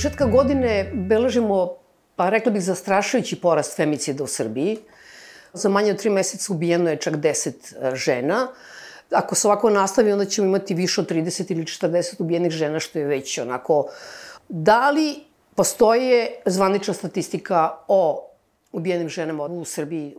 početka godine beležimo, pa rekla bih, zastrašujući porast femicida u Srbiji. Za manje od tri meseca ubijeno je čak 10 e, žena. Ako se ovako nastavi, onda ćemo imati više od 30 ili 40 ubijenih žena, što je već onako... Da li postoje zvanična statistika o ubijenim ženama u Srbiji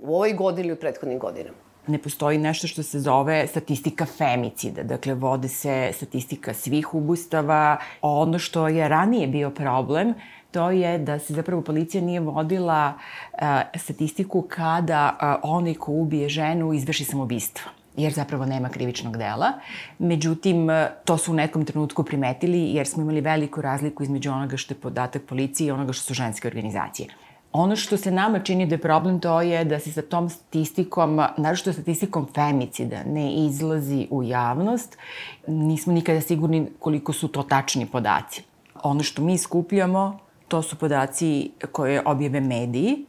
u ovoj godini ili u prethodnim godinama? Ne postoji nešto što se zove statistika femicida. Dakle, vode se statistika svih ubustava. Ono što je ranije bio problem, to je da se zapravo policija nije vodila uh, statistiku kada uh, onaj ko ubije ženu izvrši samobistvo jer zapravo nema krivičnog dela. Međutim, to su u nekom trenutku primetili jer smo imali veliku razliku između onoga što je podatak policije i onoga što su ženske organizacije. Ono što se nama čini da je problem to je da se sa tom statistikom, naravno statistikom femicida, ne izlazi u javnost. Nismo nikada sigurni koliko su to tačni podaci. Ono što mi skupljamo, to su podaci koje objave mediji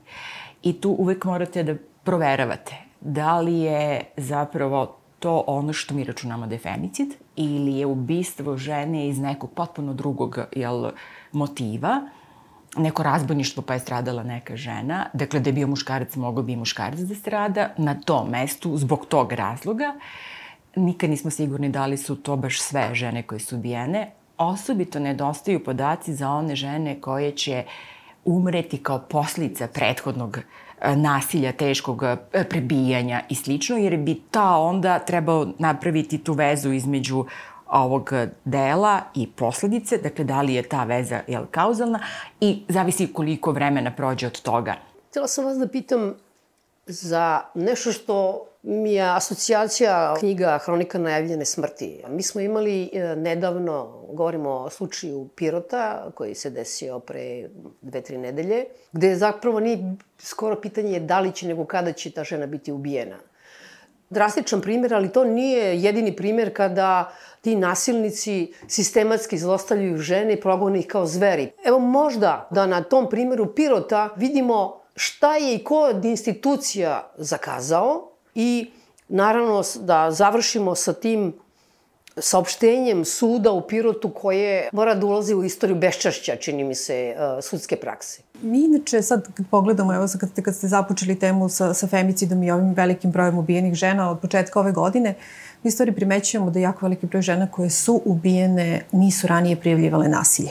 i tu uvek morate da proveravate da li je zapravo to ono što mi računamo da je femicid ili je ubistvo žene iz nekog potpuno drugog jel, motiva neko razbojništvo pa je stradala neka žena, dakle da je bio muškarac, mogao bi i muškarac da strada na tom mestu zbog tog razloga. Nikad nismo sigurni da li su to baš sve žene koje su ubijene. Osobito nedostaju podaci za one žene koje će umreti kao poslica prethodnog e, nasilja, teškog e, prebijanja i slično, jer bi ta onda trebao napraviti tu vezu između ovog dela i posledice, dakle da li je ta veza jel, kauzalna i zavisi koliko vremena prođe od toga. Htela sam vas da pitam za nešto što mi je asocijacija knjiga Hronika najavljene smrti. Mi smo imali e, nedavno, govorimo o slučaju Pirota, koji se desio pre dve, tri nedelje, gde zapravo nije skoro pitanje da li će nego kada će ta žena biti ubijena. Drastičan primjer, ali to nije jedini primjer kada ti nasilnici sistematski zlostavljaju žene i progone ih kao zveri. Evo možda da na tom primjeru Pirota vidimo šta je i ko od institucija zakazao i naravno da završimo sa tim saopštenjem suda u Pirotu koje mora da ulazi u istoriju beščašća, čini mi se, uh, sudske prakse. Mi inače sad kad pogledamo, evo kad ste, kad ste započeli temu sa, sa femicidom i ovim velikim brojem ubijenih žena od početka ove godine, mi stvari primećujemo da jako veliki broj žena koje su ubijene nisu ranije prijavljivale nasilje.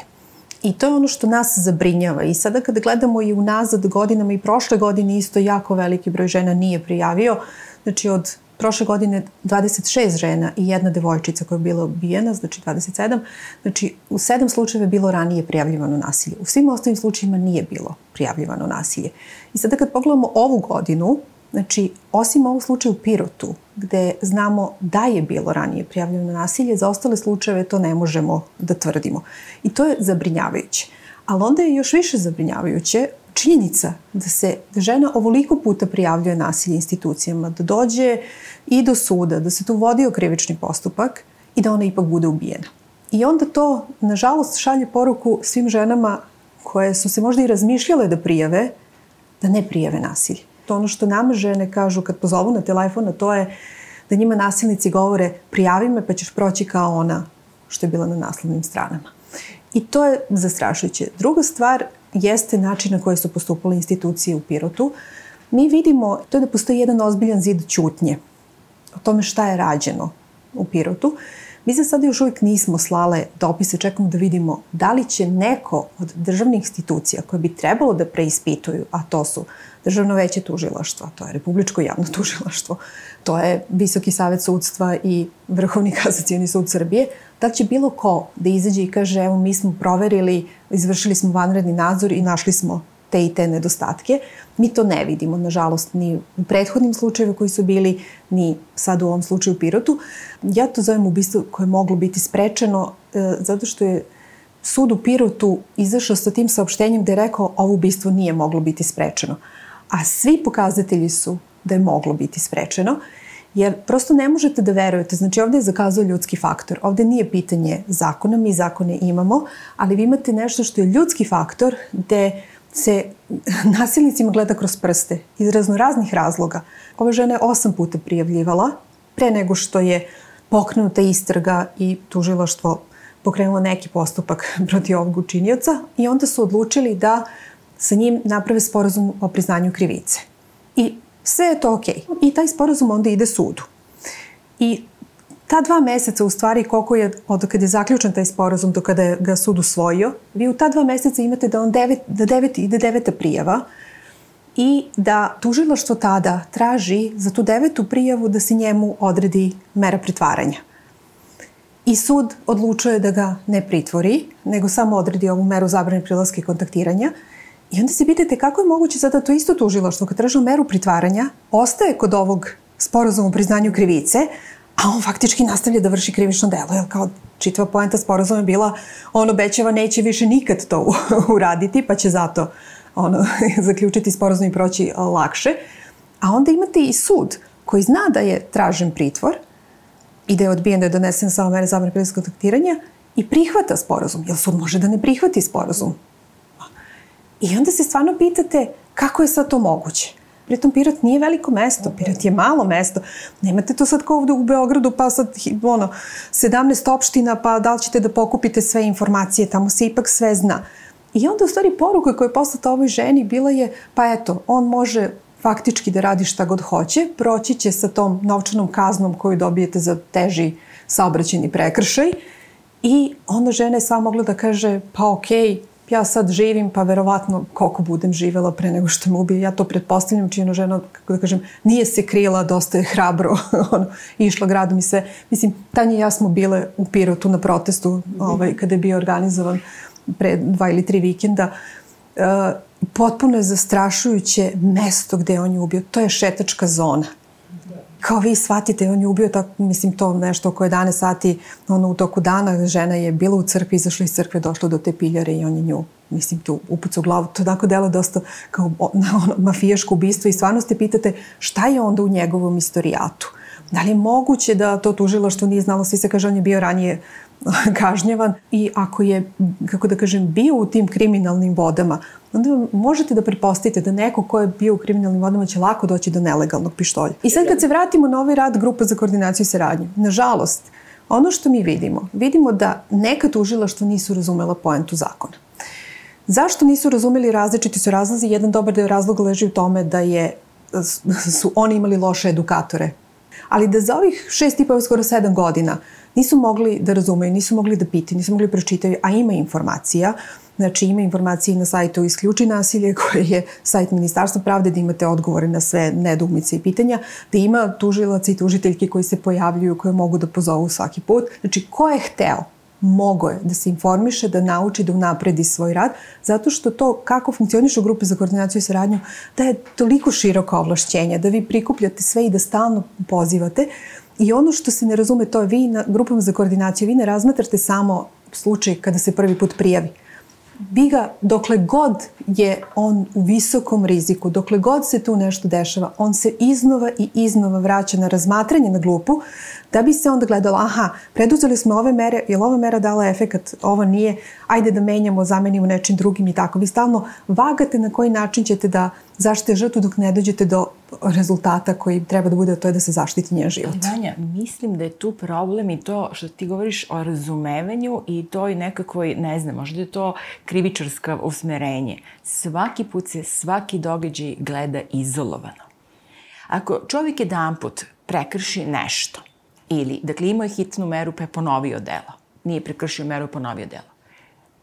I to je ono što nas zabrinjava. I sada kada gledamo i unazad godinama i prošle godine isto jako veliki broj žena nije prijavio. Znači od prošle godine 26 žena i jedna devojčica koja je bila ubijena, znači 27. Znači u sedam slučajeva je bilo ranije prijavljivano nasilje. U svim ostalim slučajima nije bilo prijavljivano nasilje. I sada kad pogledamo ovu godinu, Znači, osim ovog slučaja u Pirotu, gde znamo da je bilo ranije prijavljeno nasilje, za ostale slučajeve to ne možemo da tvrdimo. I to je zabrinjavajuće. Ali onda je još više zabrinjavajuće činjenica da se da žena ovoliko puta prijavljuje nasilje institucijama, da dođe i do suda, da se tu vodi krivični postupak i da ona ipak bude ubijena. I onda to, nažalost, šalje poruku svim ženama koje su se možda i razmišljale da prijave, da ne prijave nasilje. To ono što nama žene kažu kad pozovu na telefon, to je da njima nasilnici govore prijavi me pa ćeš proći kao ona što je bila na naslovnim stranama. I to je zastrašujuće. Druga stvar jeste način na koji su postupale institucije u Pirotu. Mi vidimo to je da postoji jedan ozbiljan zid ćutnje o tome šta je rađeno u Pirotu. Mi za sada još uvijek nismo slale dopise, čekamo da vidimo da li će neko od državnih institucija koje bi trebalo da preispituju, a to su Državno veće tužilaštva, to je Republičko javno tužilaštvo, to je Visoki savet sudstva i Vrhovni kasacijani sud Srbije, da će bilo ko da izađe i kaže evo mi smo proverili, izvršili smo vanredni nadzor i našli smo te i te nedostatke. Mi to ne vidimo, nažalost, ni u prethodnim slučajevima koji su bili, ni sad u ovom slučaju u Pirotu. Ja to zovem ubistvo koje je moglo biti sprečeno e, zato što je sud u Pirotu izašao sa tim saopštenjem da je rekao ovo ubistvo nije moglo biti sprečeno a svi pokazatelji su da je moglo biti sprečeno, jer prosto ne možete da verujete. Znači ovde je zakazao ljudski faktor. Ovde nije pitanje zakona, mi zakone imamo, ali vi imate nešto što je ljudski faktor gde se nasilnicima gleda kroz prste iz raznoraznih razloga. Ova žena je osam puta prijavljivala pre nego što je pokrenuta istraga i tužilaštvo pokrenulo neki postupak protiv ovog učinioca i onda su odlučili da sa njim naprave sporazum o priznanju krivice. I sve je to okej. Okay. I taj sporazum onda ide sudu. I ta dva meseca, u stvari, koliko je od kada je zaključen taj sporazum do kada je ga sud usvojio, vi u ta dva meseca imate da on devet, da devet, ide deveta prijava i da tužilaštvo tada traži za tu devetu prijavu da se njemu odredi mera pritvaranja. I sud odlučuje da ga ne pritvori, nego samo odredi ovu meru zabrane prilaske i kontaktiranja. I onda se pitate kako je moguće sada to isto tužilaštvo kad traži meru pritvaranja, ostaje kod ovog sporazuma o priznanju krivice, a on faktički nastavlja da vrši krivično delo, jer kao čitva poenta sporazuma je bila on obećava neće više nikad to uraditi, pa će zato ono, zaključiti sporazum i proći lakše. A onda imate i sud koji zna da je tražen pritvor i da je odbijen da je donesen samo mere zabrane privatnog kontaktiranja i prihvata sporazum, jer sud može da ne prihvati sporazum. I onda se stvarno pitate kako je sad to moguće. Pritom Pirot nije veliko mesto, Pirot je malo mesto. Nemate to sad kao ovde u Beogradu, pa sad ono, 17 opština, pa da li ćete da pokupite sve informacije, tamo se ipak sve zna. I onda u stvari poruka koja je poslata ovoj ženi bila je, pa eto, on može faktički da radi šta god hoće, proći će sa tom novčanom kaznom koju dobijete za teži saobraćeni prekršaj i onda žena je samo mogla da kaže, pa okej, okay, ja sad živim, pa verovatno koliko budem živela pre nego što me ubije. Ja to pretpostavljam, čino žena, kako da kažem, nije se krila, dosta je hrabro, ono, išla gradom i sve. Mislim, Tanja i ja smo bile u Pirotu na protestu, ovaj, kada je bio organizovan pre dva ili tri vikenda. Uh, potpuno je zastrašujuće mesto gde on je ubio. To je šetačka zona kao vi shvatite, on je ubio tako, mislim, to nešto oko 11 sati, ono, u toku dana, žena je bila u crkvi, izašla iz crkve, došla do te piljare i on je nju, mislim, tu upucu u glavu. To tako delo dosta kao ono, mafijaško ubistvo i stvarno ste pitate šta je onda u njegovom istorijatu. Da li je moguće da to tužilo što nije znalo, svi se kaže, on je bio ranije kažnjavan i ako je, kako da kažem, bio u tim kriminalnim vodama, onda možete da prepostavite da neko ko je bio u kriminalnim vodama će lako doći do nelegalnog pištolja. I sad kad se vratimo na ovaj rad Grupa za koordinaciju i saradnju, nažalost, ono što mi vidimo, vidimo da neka tužilaštva nisu razumela poentu zakona. Zašto nisu razumeli različiti su razlozi? Jedan dobar deo razloga leži u tome da je, su oni imali loše edukatore. Ali da za ovih šest i pa skoro sedam godina nisu mogli da razumeju, nisu mogli da pitaju, nisu mogli da pročitaju, a ima informacija, Znači ima informacije na sajtu Isključi nasilje koje je sajt Ministarstva pravde da imate odgovore na sve nedumice i pitanja, da ima tužilaca i tužiteljke koji se pojavljuju koje mogu da pozovu svaki put. Znači ko je hteo mogo je da se informiše, da nauči, da unapredi svoj rad, zato što to kako funkcionišu grupe za koordinaciju i saradnju, da je toliko široko ovlašćenja, da vi prikupljate sve i da stalno pozivate. I ono što se ne razume, to je vi na grupama za koordinaciju, vi ne razmatrate samo slučaj kada se prvi put prijavi. Bi ga, dokle god je on u visokom riziku, dokle god se tu nešto dešava, on se iznova i iznova vraća na razmatranje na glupu, da bi se onda gledalo, aha, preduzeli smo ove mere, je ova mera dala efekat, ovo nije, ajde da menjamo, zamenimo nečim drugim i tako. Vi stalno vagate na koji način ćete da zaštite žrtvu dok ne dođete do rezultata koji treba da bude, a to je da se zaštiti njen život. Vanja, mislim da je tu problem i to što ti govoriš o razumevanju i to i nekakvoj, ne znam, možda je to krivičarska usmerenje. Svaki put se svaki događaj gleda izolovano. Ako čovjek jedan put prekrši nešto, ili, dakle, imao je hitnu meru pa je ponovio delo, nije prekršio meru, ponovio delo.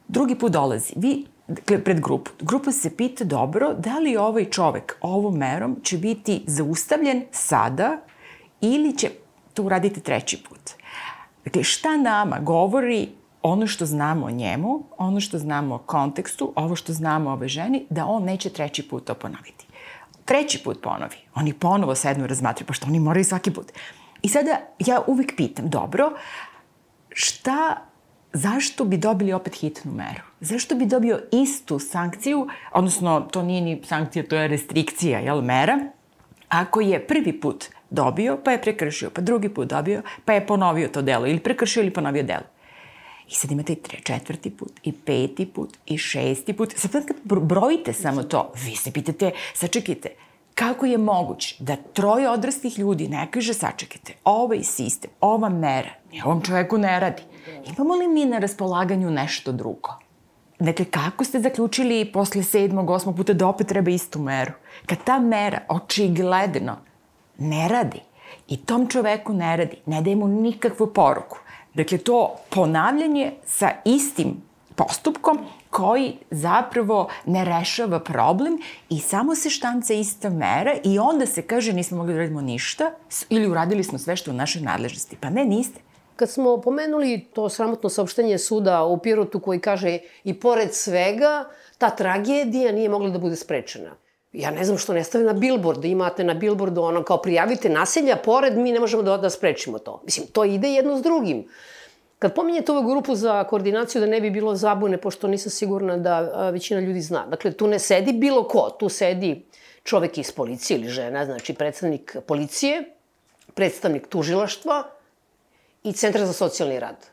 Drugi put dolazi, vi dakle, pred grupu. Grupa se pita, dobro, da li ovaj čovek ovom merom će biti zaustavljen sada ili će to uraditi treći put. Dakle, šta nama govori ono što znamo o njemu, ono što znamo o kontekstu, ovo što znamo o ove ženi, da on neće treći put to ponoviti. Treći put ponovi. Oni ponovo sednu i razmatraju, pošto oni moraju svaki put. I sada ja uvek pitam, dobro, šta zašto bi dobili opet hitnu meru? Zašto bi dobio istu sankciju, odnosno to nije ni sankcija, to je restrikcija, jel, mera, ako je prvi put dobio, pa je prekršio, pa drugi put dobio, pa je ponovio to delo, ili prekršio ili ponovio delo. I sad imate i tre, četvrti put, i peti put, i šesti put. Sad kad brojite samo to, vi se pitate, sačekajte, kako je moguće da troje odraslih ljudi ne kaže sačekajte, ovaj sistem, ova mera, ni ovom čoveku ne radi. Imamo li mi na raspolaganju nešto drugo? Dakle, kako ste zaključili posle sedmog, osmog puta da opet treba istu meru? Kad ta mera očigledno ne radi i tom čoveku ne radi, ne daje mu nikakvu poruku. Dakle, to ponavljanje sa istim postupkom koji zapravo ne rešava problem i samo se štanca ista mera i onda se kaže nismo mogli da radimo ništa ili uradili smo sve što je u našoj nadležnosti. Pa ne, niste. Kad smo pomenuli to sramotno saopštenje suda u Pirotu koji kaže i pored svega, ta tragedija nije mogla da bude sprečena. Ja ne znam što ne stave na billboard, imate na billboardu ono kao prijavite naselja, pored mi ne možemo da, da sprečimo to. Mislim, to ide jedno s drugim. Kad pominjete ovu grupu za koordinaciju, da ne bi bilo zabune, pošto nisam sigurna da većina ljudi zna. Dakle, tu ne sedi bilo ko, tu sedi čovek iz policije ili žena, znači predstavnik policije, predstavnik tužilaštva i Centra za socijalni rad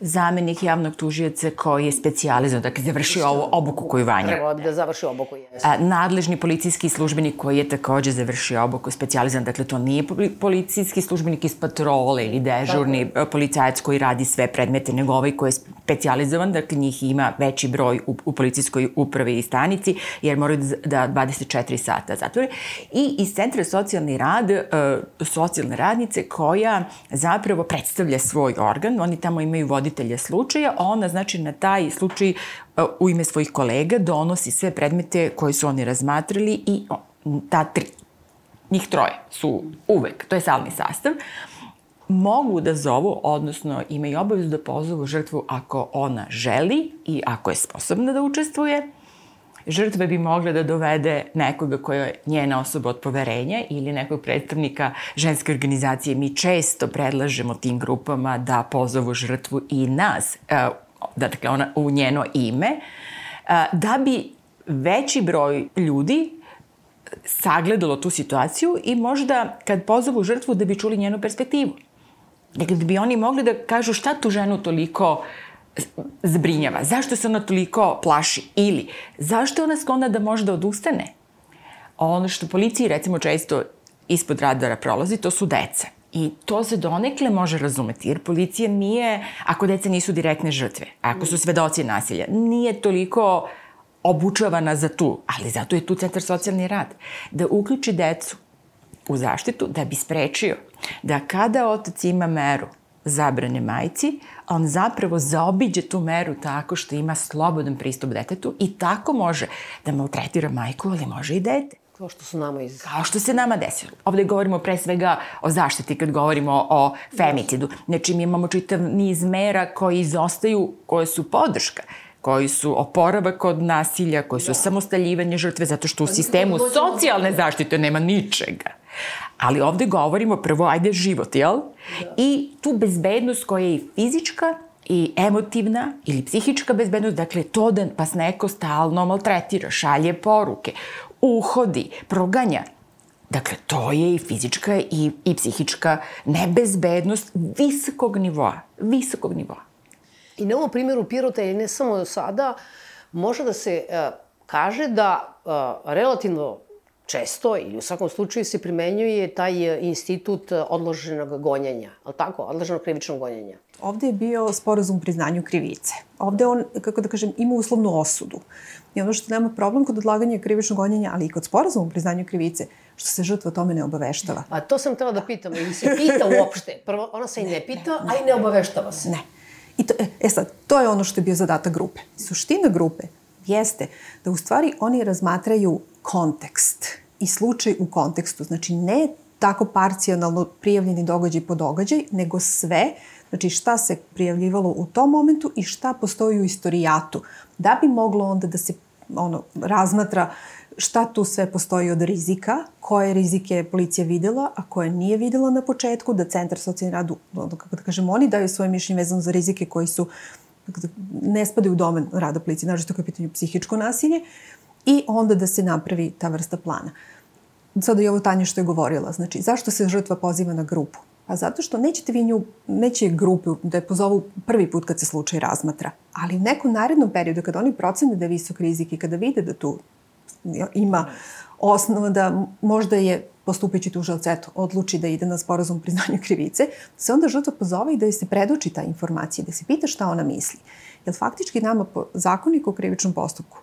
zamenik javnog tužioca koji je specijalizovan, dakle završio ovu obuku koju Vanja. Trebalo bi da završi obuku, jesmo. Nadležni policijski službenik koji je takođe završio obuku specijalizovan, dakle to nije policijski službenik iz patrole ili dežurni dakle. policajac koji radi sve predmete, nego ovaj koji je specijalizovan, dakle njih ima veći broj u, u policijskoj upravi i stanici, jer moraju da 24 sata zatvore. I iz Centra socijalni rad, uh, socijalne radnice koja zapravo predstavlja svoj organ, oni tamo imaju vodi voditelja slučaja, ona znači na taj slučaj e, u ime svojih kolega donosi sve predmete koje su oni razmatrali i ta tri, njih troje su uvek, to je salni sastav, mogu da zovu, odnosno imaju obavezu da pozovu žrtvu ako ona želi i ako je sposobna da učestvuje. Žrtve bi mogle da dovede nekoga koja je njena osoba od poverenja ili nekog predstavnika ženske organizacije. Mi često predlažemo tim grupama da pozovu žrtvu i nas, e, da dakle ona u njeno ime, e, da bi veći broj ljudi sagledalo tu situaciju i možda kad pozovu žrtvu da bi čuli njenu perspektivu. Dakle, da bi oni mogli da kažu šta tu ženu toliko uh, zbrinjava? Zašto se ona toliko plaši? Ili zašto ona sklona da može da odustane? Ono što policiji recimo često ispod radara prolazi, to su deca. I to se donekle može razumeti, jer policija nije, ako deca nisu direktne žrtve, ako su svedoci nasilja, nije toliko obučavana za tu, ali zato je tu centar socijalni rad, da uključi decu u zaštitu da bi sprečio da kada otac ima meru zabrane majci, on zapravo zaobiđe tu meru tako što ima slobodan pristup detetu i tako može da maltretira majku, ali može i dete. Kao što su nama iz... Kao što se nama desilo. Ovde govorimo pre svega o zaštiti kad govorimo o femicidu. Znači mi imamo čitav niz mera koji izostaju, koje su podrška koji su oporavak od nasilja, koji su da. samostaljivanje žrtve, zato što u pa sistemu socijalne zaštite nema ničega. Ali ovde govorimo prvo, ajde, život, jel? Da. I tu bezbednost koja je i fizička, i emotivna ili psihička bezbednost, dakle to da vas neko stalno maltretira, šalje poruke, uhodi, proganja. Dakle, to je i fizička i, i psihička nebezbednost visokog nivoa, visokog nivoa. I na ovom primjeru Pirota, i ne samo sada, može da se uh, kaže da uh, relativno često ili u svakom slučaju se primenjuje taj e, institut odloženog gonjenja, ali tako? Odloženog krivičnog gonjenja. Ovde je bio sporazum priznanju krivice. Ovde on, kako da kažem, ima uslovnu osudu. I ono što nema problem kod odlaganja krivičnog gonjenja, ali i kod sporazuma priznanju krivice, što se žrtva o tome ne obaveštava. A to sam htela da pitam, ili se pita uopšte? Prvo, ona se i ne pita, ne, ne, a i ne obaveštava se. Ne. I to, e, e sad, to je ono što je bio zadatak grupe. Suština grupe jeste da u stvari oni razmatraju kontekst i slučaj u kontekstu. Znači ne tako parcijalno prijavljeni događaj po događaj, nego sve, znači šta se prijavljivalo u tom momentu i šta postoji u istorijatu, da bi moglo onda da se ono, razmatra šta tu sve postoji od rizika, koje rizike je policija videla, a koje nije videla na početku, da Centar socijalni radu, kako da kažem, oni daju svoje mišljenje vezano za rizike koji su ne spadaju u domen rada policije, naravno što je pitanje psihičko nasilje, i onda da se napravi ta vrsta plana. Sada i ovo Tanja što je govorila, znači zašto se žrtva poziva na grupu? Pa zato što nećete vi nju, neće grupu da je pozovu prvi put kad se slučaj razmatra, ali u nekom narednom periodu kada oni procene da je visok rizik i kada vide da tu ima osnova da možda je postupajući tužilac, eto, odluči da ide na sporazum priznanja krivice, da se onda žrtva pozove i da se predoči ta informacija, da se pita šta ona misli. Jer faktički nama po zakoniku o krivičnom postupku,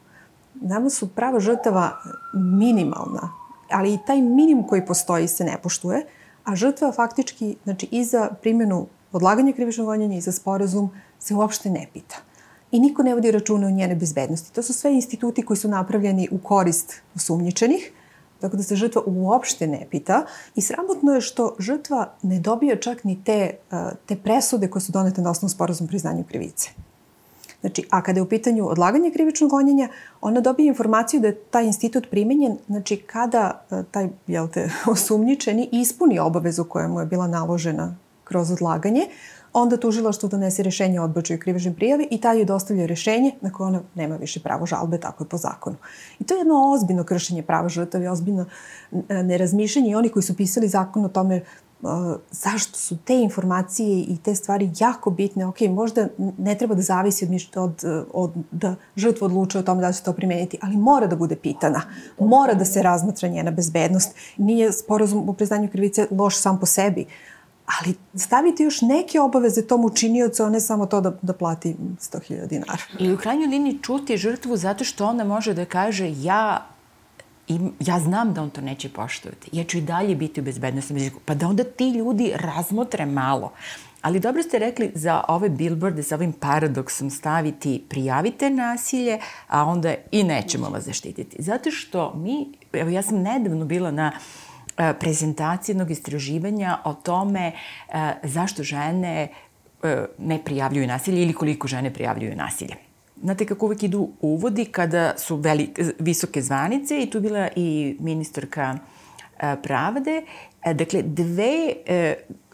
nama su prava žrtava minimalna, ali i taj minimum koji postoji se ne poštuje, a žrtva faktički, znači i za primjenu odlaganja krivičnog gonjenja i za sporazum se uopšte ne pita. I niko ne vodi računa o njene bezbednosti. To su sve instituti koji su napravljeni u korist osumnjičenih, tako da se žrtva uopšte ne pita. I sramotno je što žrtva ne dobija čak ni te, te presude koje su donete na osnovu sporazum priznanju krivice. Znači, a kada je u pitanju odlaganje krivičnog gonjenja, ona dobije informaciju da je taj institut primenjen, znači kada taj, jel te, osumnjičeni ispuni obavezu koja mu je bila naložena kroz odlaganje, onda tužilaštvo donese rešenje o odbačaju krivične prijave i taj je dostavlja rešenje na koje ona nema više pravo žalbe, tako je po zakonu. I to je jedno ozbiljno kršenje prava žrtava i ozbiljno nerazmišljanje i oni koji su pisali zakon o tome uh, zašto su te informacije i te stvari jako bitne. Ok, možda ne treba da zavisi od, od, od da žrtva odlučuje o tome da će to primeniti, ali mora da bude pitana. Mora da se razmatra njena bezbednost. Nije sporazum u priznanju krivice loš sam po sebi, ali staviti još neke obaveze tom učiniocu, a ne samo to da, da plati 100.000 dinara. I u krajnjoj liniji čuti žrtvu zato što ona može da kaže ja i ja znam da on to neće poštovati. Ja ću i dalje biti u bezbednostnom riziku. Pa da onda ti ljudi razmotre malo. Ali dobro ste rekli za ove billboarde sa ovim paradoksom staviti prijavite nasilje, a onda i nećemo vas zaštititi. Zato što mi, evo ja sam nedavno bila na uh, prezentacije jednog istraživanja o tome e, zašto žene e, ne prijavljuju nasilje ili koliko žene prijavljuju nasilje. Znate kako uvek idu uvodi kada su veli, visoke zvanice i tu bila i ministarka pravde. Dakle, dve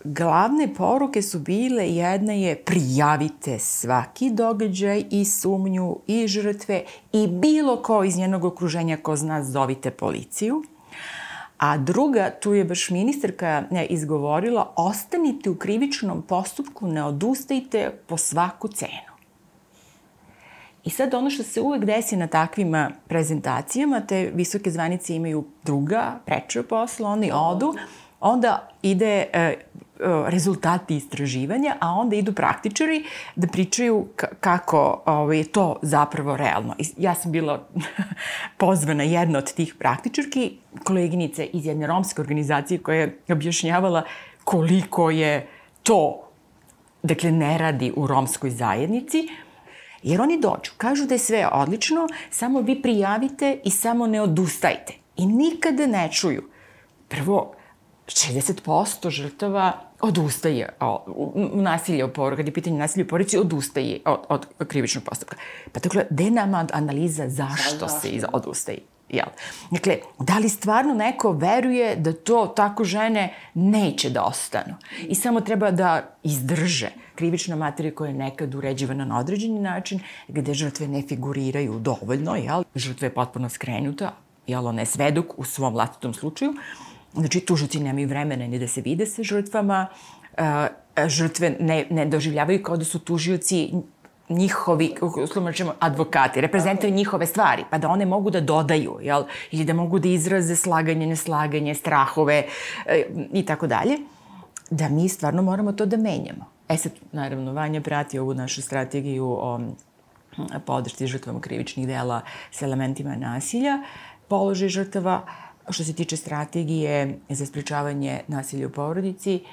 glavne poruke su bile, jedna je prijavite svaki događaj i sumnju i žrtve i bilo ko iz njenog okruženja ko zna zovite policiju. A druga, tu je baš ministarka izgovorila, ostanite u krivičnom postupku, ne odustajte po svaku cenu. I sad ono što se uvek desi na takvim prezentacijama, te visoke zvanice imaju druga, preča posla, oni odu, onda ide e, rezultati istraživanja, a onda idu praktičari da pričaju kako ovaj, je to zapravo realno. Ja sam bila pozvana jedna od tih praktičarki, koleginice iz jedne romske organizacije koja je objašnjavala koliko je to, dakle, ne radi u romskoj zajednici, Jer oni dođu, kažu da je sve odlično, samo vi prijavite i samo ne odustajte. I nikada ne čuju. Prvo, 60% žrtava odustaje u nasilje u poru, kad je pitanje nasilja u porodici, odustaje od, od krivičnog postupka. Pa dakle, gde nama analiza zašto se iz, odustaje? Jel? Dakle, da li stvarno neko veruje da to tako žene neće da ostanu i samo treba da izdrže krivična materija koja je nekad uređivana na određeni način, gde žrtve ne figuriraju dovoljno, jel? Žrtva je potpuno skrenuta, jel, ona je svedok u svom vlastitom slučaju, Znači, tužaci nemaju vremena ni da se vide sa žrtvama, žrtve ne, ne doživljavaju kao da su tužioci njihovi, uslovno ćemo, advokati, reprezentuju njihove stvari, pa da one mogu da dodaju, jel? Ili da mogu da izraze slaganje, neslaganje, strahove e, i tako dalje, da mi stvarno moramo to da menjamo. E sad, naravno, Vanja prati ovu našu strategiju o podršti žrtvama krivičnih dela sa elementima nasilja, položaj žrtava, što se tiče strategije za sprečavanje nasilja u porodici,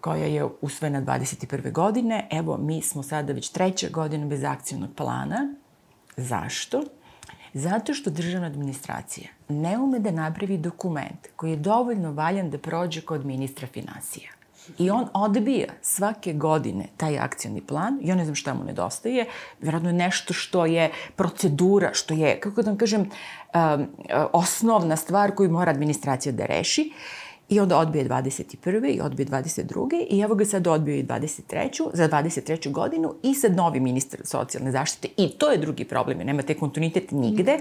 koja je usvojena 21. godine. Evo, mi smo sada već treća godina bez akcijnog plana. Zašto? Zato što državna administracija ne ume da napravi dokument koji je dovoljno valjan da prođe kod ministra finansija. I on odbija svake godine taj akcijni plan, ja ne znam šta mu nedostaje, vjerojatno je nešto što je procedura, što je, kako da vam kažem, um, osnovna stvar koju mora administracija da reši. I onda odbije 21. i odbije 22. I evo ga sad odbio i 23. za 23. godinu i sad novi ministar socijalne zaštite. I to je drugi problem, nema te kontinuitet nigde.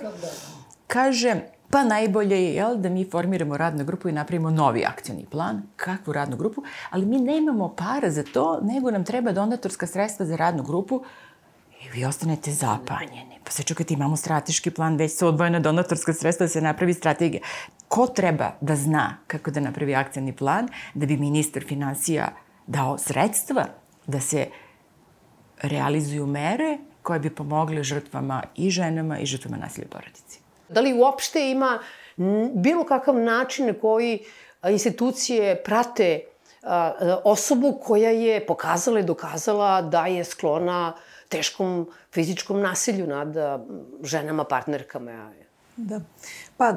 Kaže, Pa najbolje je jel, da mi formiramo radnu grupu i napravimo novi akcioni plan, kakvu radnu grupu, ali mi nemamo para za to, nego nam treba donatorska sredstva za radnu grupu. i vi ostanete zapanjeni. Pa se čekajte, imamo strateški plan, već su odvojena donatorska sredstva da se napravi strategija. Ko treba da zna kako da napravi akcijni plan da bi ministar financija dao sredstva da se realizuju mere koje bi pomogle žrtvama i ženama i žrtvama nasilja u porodici. Da li uopšte ima bilo kakav način na koji institucije prate osobu koja je pokazala i dokazala da je sklona teškom fizičkom nasilju nad ženama, partnerkama. Da. Pa, e,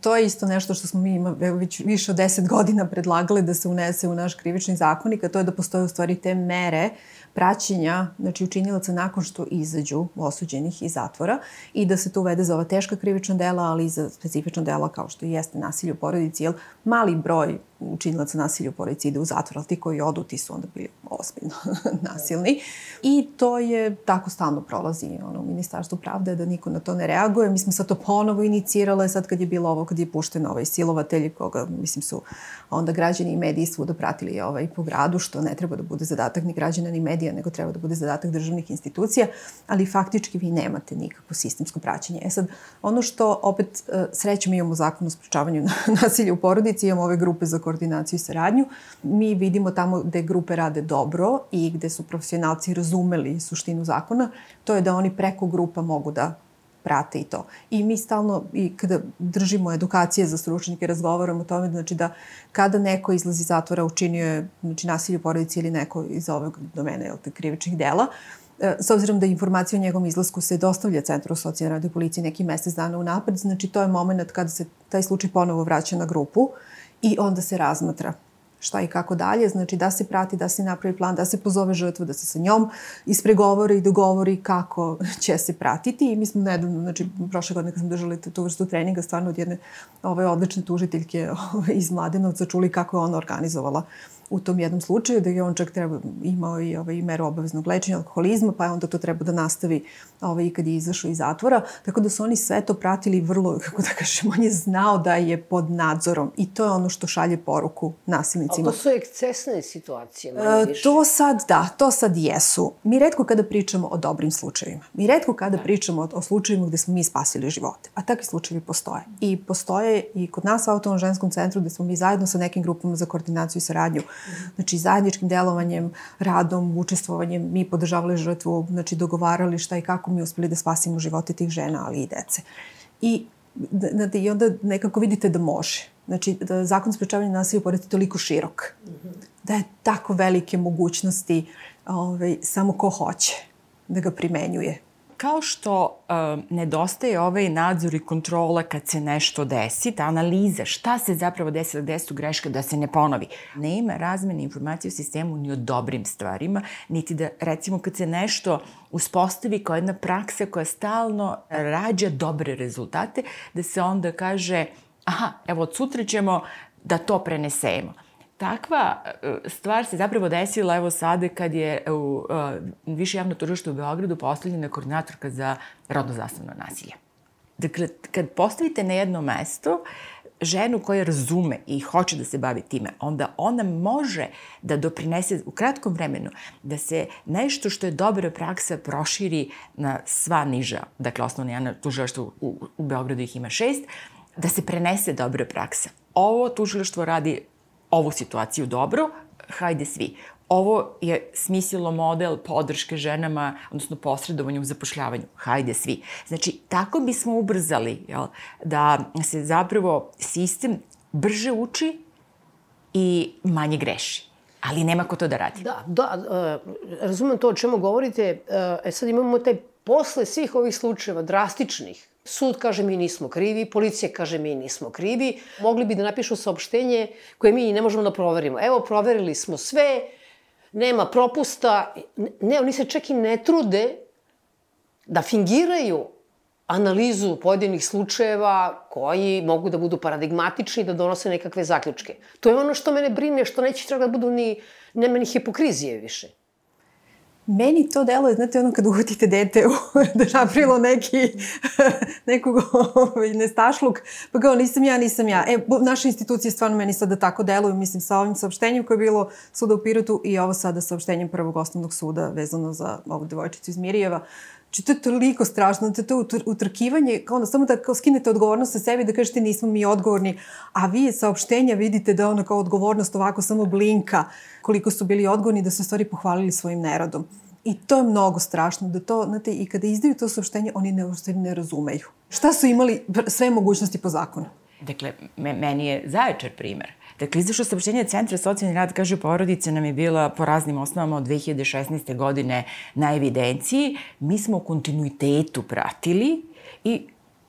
to je isto nešto što smo mi ima, već više od deset godina predlagali da se unese u naš krivični zakonik, a to je da postoje u stvari te mere praćenja znači učinilaca nakon što izađu osuđenih iz zatvora i da se to uvede za ova teška krivična dela, ali i za specifična dela kao što jeste nasilje u porodici, jer mali broj učinilaca nasilja u porodici ide u zatvor, ali ti koji odu, ti su onda bili ozbiljno nasilni. I to je, tako stalno prolazi ono, Ministarstvo pravde, da niko na to ne reaguje. Mi smo sad to ponovo inicirale, sad kad je bilo ovo, kad je pušten ovaj silovatelj, koga, mislim, su onda građani i mediji svuda pratili ovaj, po gradu, što ne treba da bude zadatak ni građana ni medija, nego treba da bude zadatak državnih institucija, ali faktički vi nemate nikakvo sistemsko praćenje. E sad, ono što opet e, srećem imamo zakon o sprečavanju nasilja u porodici, imamo ove grupe za koordinaciju i saradnju. Mi vidimo tamo gde grupe rade dobro i gde su profesionalci razumeli suštinu zakona, to je da oni preko grupa mogu da prate i to. I mi stalno, i kada držimo edukacije za stručnike, razgovaramo o tome, znači da kada neko izlazi iz zatvora učinio je znači, nasilje u porodici ili neko iz ovog domena, jel te, krivičnih dela, e, s obzirom da informacija o njegovom izlasku se dostavlja Centru socijalne rade policije neki mesec dana unapred, znači to je moment kada se taj slučaj ponovo vraća na grupu i onda se razmatra šta i kako dalje, znači da se prati, da se napravi plan, da se pozove žrtvu, da se sa njom ispregovori i dogovori kako će se pratiti. I mi smo nedavno, znači prošle godine kad smo držali tu vrstu treninga, stvarno od jedne ove odlične tužiteljke ove, iz Mladenovca čuli kako je ona organizovala uh, u tom jednom slučaju, da je on čak treba, imao i ovaj, meru obaveznog lečenja alkoholizma, pa je onda to treba da nastavi ovaj, kad je izašao iz zatvora. Tako da su oni sve to pratili vrlo, kako da kažem, on je znao da je pod nadzorom i to je ono što šalje poruku nasilnicima. Ali to su ekscesne situacije, manje više. To sad, da, to sad jesu. Mi redko kada pričamo o dobrim slučajevima. Mi redko kada pričamo o, o slučajevima gde smo mi spasili živote. A takvi slučajevi postoje. I postoje i kod nas u Autonom ženskom centru gde smo mi zajedno sa nekim grupama za koordinaciju i saradnju Znači, zajedničkim delovanjem, radom, učestvovanjem, mi podržavali žrtvu, znači, dogovarali šta i kako mi uspeli da spasimo živote tih žena, ali i dece. I, znate, i onda nekako vidite da može. Znači, da zakon sprečavanja nasilja porodici je toliko širok. Da je tako velike mogućnosti ovaj, samo ko hoće da ga primenjuje. Kao što uh, nedostaje ovaj nadzor i kontrola kad se nešto desi, ta analiza šta se zapravo desila, gde su greške, da se ne ponovi. Nema razmene informacije u sistemu ni o dobrim stvarima, niti da recimo kad se nešto uspostavi kao jedna praksa koja stalno rađa dobre rezultate, da se onda kaže aha, evo od sutra ćemo da to prenesemo. Takva e, stvar se zapravo desila evo sada kad je u uh, više javno tužište u Beogradu postavljena koordinatorka za rodno zastavno nasilje. Dakle, kad postavite na jedno mesto ženu koja razume i hoće da se bavi time, onda ona može da doprinese u kratkom vremenu da se nešto što je dobra praksa proširi na sva niža, dakle osnovno javno tužilaštvo u, u Beogradu ih ima šest, da se prenese dobra praksa. Ovo tužilaštvo radi ovu situaciju dobro, hajde svi. Ovo je smislilo model podrške ženama, odnosno posredovanju u zapošljavanju. Hajde svi. Znači, tako bismo ubrzali jel, da se zapravo sistem brže uči i manje greši. Ali nema ko to da radi. Da, da, uh, razumem to o čemu govorite. Uh, e sad imamo taj posle svih ovih slučajeva drastičnih Sud kaže mi nismo krivi, policija kaže mi nismo krivi. Mogli bi da napišu saopštenje koje mi ne možemo da proverimo. Evo, proverili smo sve, nema propusta. Ne, oni se čak i ne trude da fingiraju analizu pojedinih slučajeva koji mogu da budu paradigmatični da donose nekakve zaključke. To je ono što mene brine, što neće čak da budu ni, nema ni hipokrizije više. Meni to delo je, znate, ono kad uhvatite dete u, da je napravilo neki, nekog ovaj, nestašluk, pa kao nisam ja, nisam ja. E, naše institucije stvarno meni sada tako deluju, mislim, sa ovim saopštenjem koje je bilo suda u Pirotu i ovo sada saopštenjem prvog osnovnog suda vezano za ovu devojčicu iz Mirijeva. Znači, to je toliko strašno, to je to utrkivanje, kao ono, samo da kao skinete odgovornost sa sebi, da kažete nismo mi odgovorni, a vi saopštenja vidite da ono kao odgovornost ovako samo blinka, koliko su bili odgovorni, da su stvari pohvalili svojim neradom. I to je mnogo strašno, da to, znate, i kada izdaju to saopštenje, oni ne, ne razumeju. Šta su imali sve mogućnosti po zakonu? Dakle, me, meni je zaječar primer. Dakle, izašlo saopštenje Centra socijalni rad, kaže, porodica nam je bila po raznim osnovama od 2016. godine na evidenciji. Mi smo u kontinuitetu pratili i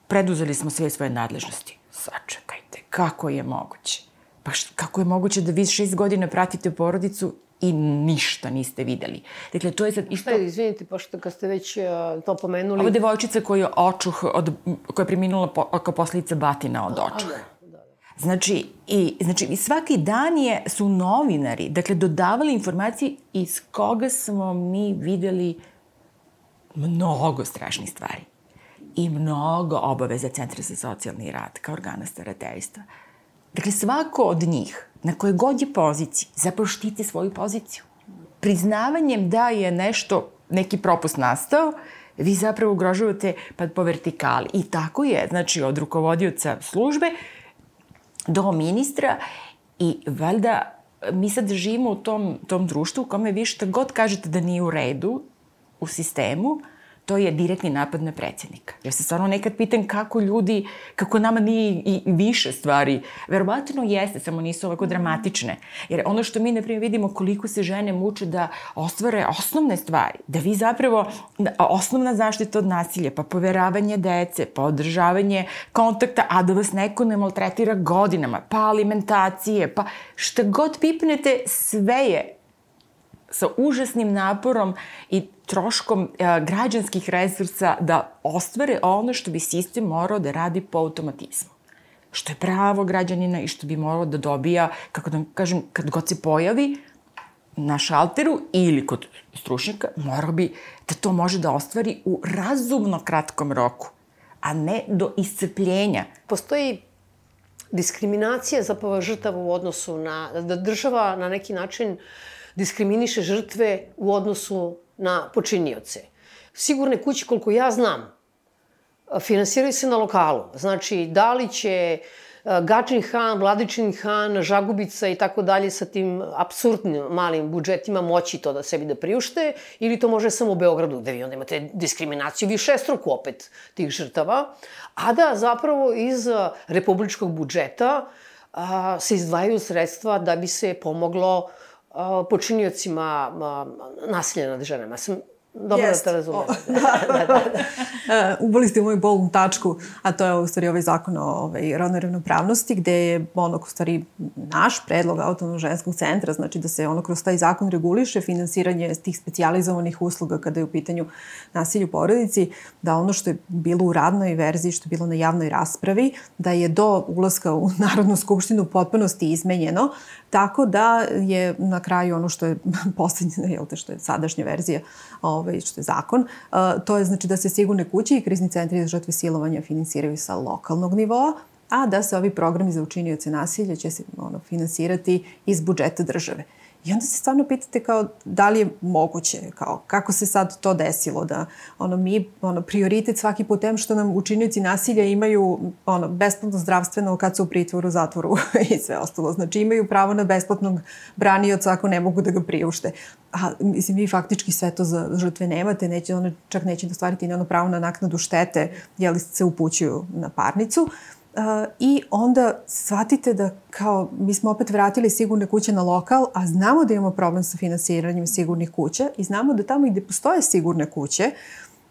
preduzeli smo sve svoje nadležnosti. Sačekajte, kako je moguće? Pa št, kako je moguće da vi šest godina pratite porodicu i ništa niste videli. Dakle, to je sad isto... Šta, izvinite, pošto kad ste već uh, to pomenuli... Ova devojčica koja je očuh, od, koja je preminula po, kao posljedica batina od očuha. Znači, i, znači, i svaki dan je, su novinari, dakle, dodavali informacije iz koga smo mi videli mnogo strašnih stvari i mnogo obaveza Centra za socijalni rad kao organa starateljstva. Dakle, svako od njih, na koje god je poziciji, zapravo štiti svoju poziciju. Priznavanjem da je nešto, neki propust nastao, vi zapravo ugrožavate pa po vertikali. I tako je, znači, od rukovodioca službe do ministra i valjda mi sad živimo u tom, tom društvu u kome vi šta god kažete da nije u redu u sistemu, to je direktni napad na predsednika. Ja se stvarno nekad pitam kako ljudi, kako nama nije i više stvari. Verovatno jeste, samo nisu ovako dramatične. Jer ono što mi, na primjer, vidimo koliko se žene muče da ostvare osnovne stvari, da vi zapravo, osnovna zaštita od nasilja, pa poveravanje dece, pa održavanje kontakta, a da vas neko ne maltretira godinama, pa alimentacije, pa šta god pipnete, sve je sa užasnim naporom i troškom a, građanskih resursa da ostvare ono što bi sistem morao da radi po automatizmu. Što je pravo građanina i što bi morao da dobija, kako da kažem, kad god se pojavi na šalteru ili kod stručnjaka, morao bi da to može da ostvari u razumno kratkom roku, a ne do iscepljenja. Postoji diskriminacija zapravo žrtava u odnosu na, da država na neki način uh, diskriminiše žrtve u odnosu na počinioce. Sigurne kuće, koliko ja znam, finansiraju se na lokalu. Znači, da li će e, Gačin Han, Vladičin Han, Žagubica i tako dalje sa tim absurdnim malim budžetima moći to da sebi da priušte ili to može samo u Beogradu, da vi onda imate diskriminaciju višestruku opet tih žrtava, a da zapravo iz republičkog budžeta a, se izdvajaju sredstva da bi se pomoglo počiniocima nasilja nad ženama. Sam Dobro da te razumem. da, da, da. da. Ubali ste u moju bolnu tačku, a to je u stvari ovaj zakon o ovaj, rodnoj ravnopravnosti, gde je ono, u stvari, naš predlog autonomnog ženskog centra, znači da se ono kroz taj zakon reguliše finansiranje tih specializovanih usluga kada je u pitanju nasilju u porodici, da ono što je bilo u radnoj verziji, što je bilo na javnoj raspravi, da je do ulaska u Narodnu skupštinu potpunosti izmenjeno, tako da je na kraju ono što je poslednje, jel te, što je sadašnja verzija ovaj, što je zakon, uh, to je znači da se sigurne kuće i krizni centri za žrtve silovanja finansiraju sa lokalnog nivoa, a da se ovi programi za učinioce nasilja će se ono, finansirati iz budžeta države. I onda se stvarno pitate kao da li je moguće, kao kako se sad to desilo da ono mi ono prioritet svaki put tem što nam učinioci nasilja imaju ono besplatno zdravstveno kad su u pritvoru, zatvoru i sve ostalo. Znači imaju pravo na besplatnog branioca ako ne mogu da ga priušte. A mislim vi faktički sve to za žrtve nemate, neće one čak neće da stvariti ni ono pravo na naknadu štete, jeli se upućuju na parnicu. Uh, I onda shvatite da kao mi smo opet vratili sigurne kuće na lokal, a znamo da imamo problem sa finansiranjem sigurnih kuća i znamo da tamo gde postoje sigurne kuće,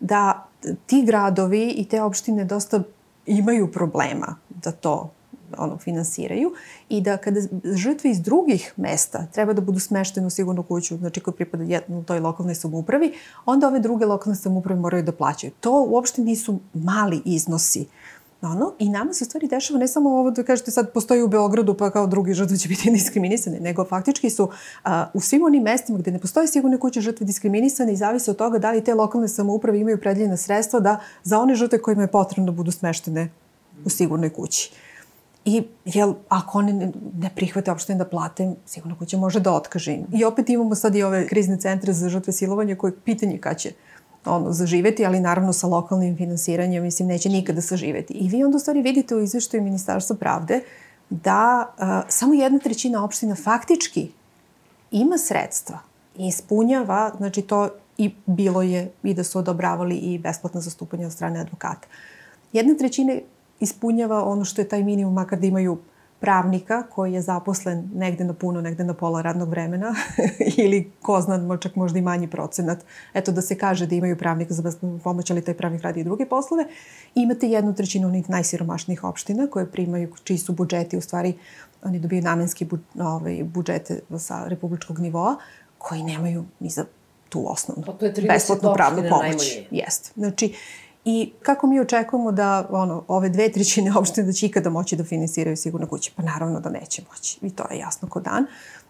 da ti gradovi i te opštine dosta imaju problema da to ono, finansiraju i da kada žrtve iz drugih mesta treba da budu smeštene u sigurnu kuću, znači koji pripada jednu toj lokalnoj samoupravi, onda ove druge lokalne samouprave moraju da plaćaju. To uopšte nisu mali iznosi Ono, I nama se stvari dešava ne samo ovo da kažete sad postoji u Beogradu pa kao drugi žrtve će biti diskriminisane, nego faktički su a, u svim onim mestima gde ne postoje sigurne kuće žrtve diskriminisane i zavise od toga da li te lokalne samouprave imaju predljena sredstva da za one žrtve kojima je potrebno budu smeštene u sigurnoj kući. I jel, ako oni ne, ne prihvate uopšte da plate, sigurno kuća može da otkaže. I opet imamo sad i ove krizne centre za žrtve silovanja koje pitanje kad će ono, zaživeti, ali naravno sa lokalnim finansiranjem, mislim, neće nikada saživeti. I vi onda u stvari vidite u izveštaju Ministarstva pravde da a, samo jedna trećina opština faktički ima sredstva i ispunjava, znači to i bilo je i da su odobravali i besplatna zastupanja od strane advokata. Jedna trećina ispunjava ono što je taj minimum, makar da imaju pravnika koji je zaposlen negde na puno, negde na pola radnog vremena ili ko zna, čak možda i manji procenat. Eto da se kaže da imaju pravnika za besplatnu pomoć, ali taj pravnik radi i druge poslove. Imate jednu trećinu onih najsiromašnijih opština koje primaju, čiji su budžeti, u stvari oni dobiju namenski bu, ovaj, budžete sa republičkog nivoa, koji nemaju ni za tu osnovnu pa besplatnu pravnu pomoć. Jeste. Znači, I kako mi očekujemo da ono, ove dve trećine opštine da će ikada moći da finansiraju sigurno kuće? Pa naravno da neće moći. I to je jasno ko dan.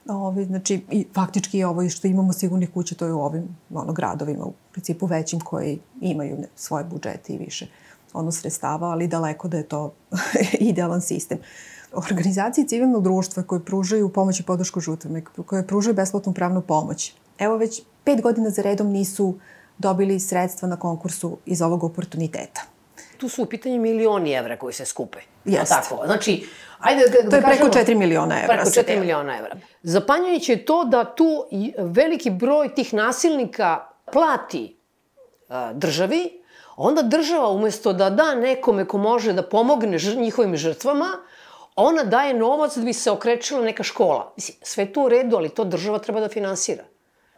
Ove, znači, i faktički ovo što imamo sigurnih kuća, to je u ovim ono, gradovima, u principu većim koji imaju svoje budžete i više ono sredstava, ali daleko da je to idealan sistem. Organizacije civilnog društva koje pružaju pomoć i podršku žutvama, koje pružaju besplatnu pravnu pomoć, evo već pet godina za redom nisu uh, dobili sredstva na konkursu iz ovog oportuniteta. Tu su u pitanju milioni evra koji se skupe. Jeste. Tako, znači, ajde da, da To je preko 4 miliona evra. Preko 4 miliona evra. Zapanjujuće je to da tu veliki broj tih nasilnika plati a, državi, onda država umesto da da nekome ko može da pomogne njihovim žrtvama, ona daje novac da bi se okrečila neka škola. Mislim, sve to u redu, ali to država treba da finansira.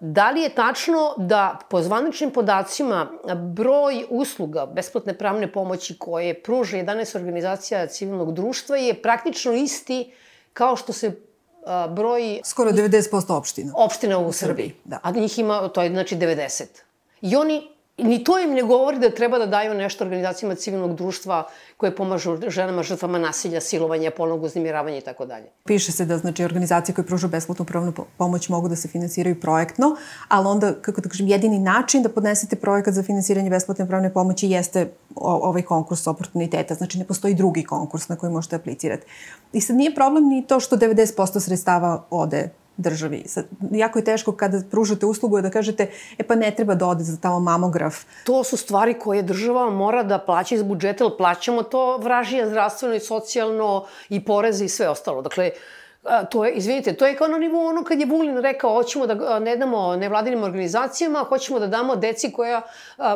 Da li je tačno da po zvaničnim podacima broj usluga besplatne pravne pomoći koje pruža 11 organizacija civilnog društva je praktično isti kao što se broj... Skoro 90% opština. Opština u, u Srbiji. Srbiji. Da. A njih ima, to je znači 90. I oni Ni to im ne govori da treba da daju nešto organizacijama civilnog društva koje pomažu ženama žrtvama nasilja, silovanja, polnog uznimiravanja i tako dalje. Piše se da znači organizacije koje pružaju besplatnu pravnu pomoć mogu da se finansiraju projektno, ali onda, kako da kažem, jedini način da podnesete projekat za finansiranje besplatne pravne pomoći jeste ovaj konkurs oportuniteta. Znači ne postoji drugi konkurs na koji možete aplicirati. I sad nije problem ni to što 90% sredstava ode državi. Sad, jako je teško kada pružate uslugu da kažete, e pa ne treba da ode za tamo mamograf. To su stvari koje država mora da plaća iz budžeta, ili plaćamo to vražije zdravstveno i socijalno i poreze i sve ostalo. Dakle, to je, izvinite, to je kao na nivou ono kad je Vulin rekao hoćemo da ne damo nevladinim organizacijama, hoćemo da damo deci koja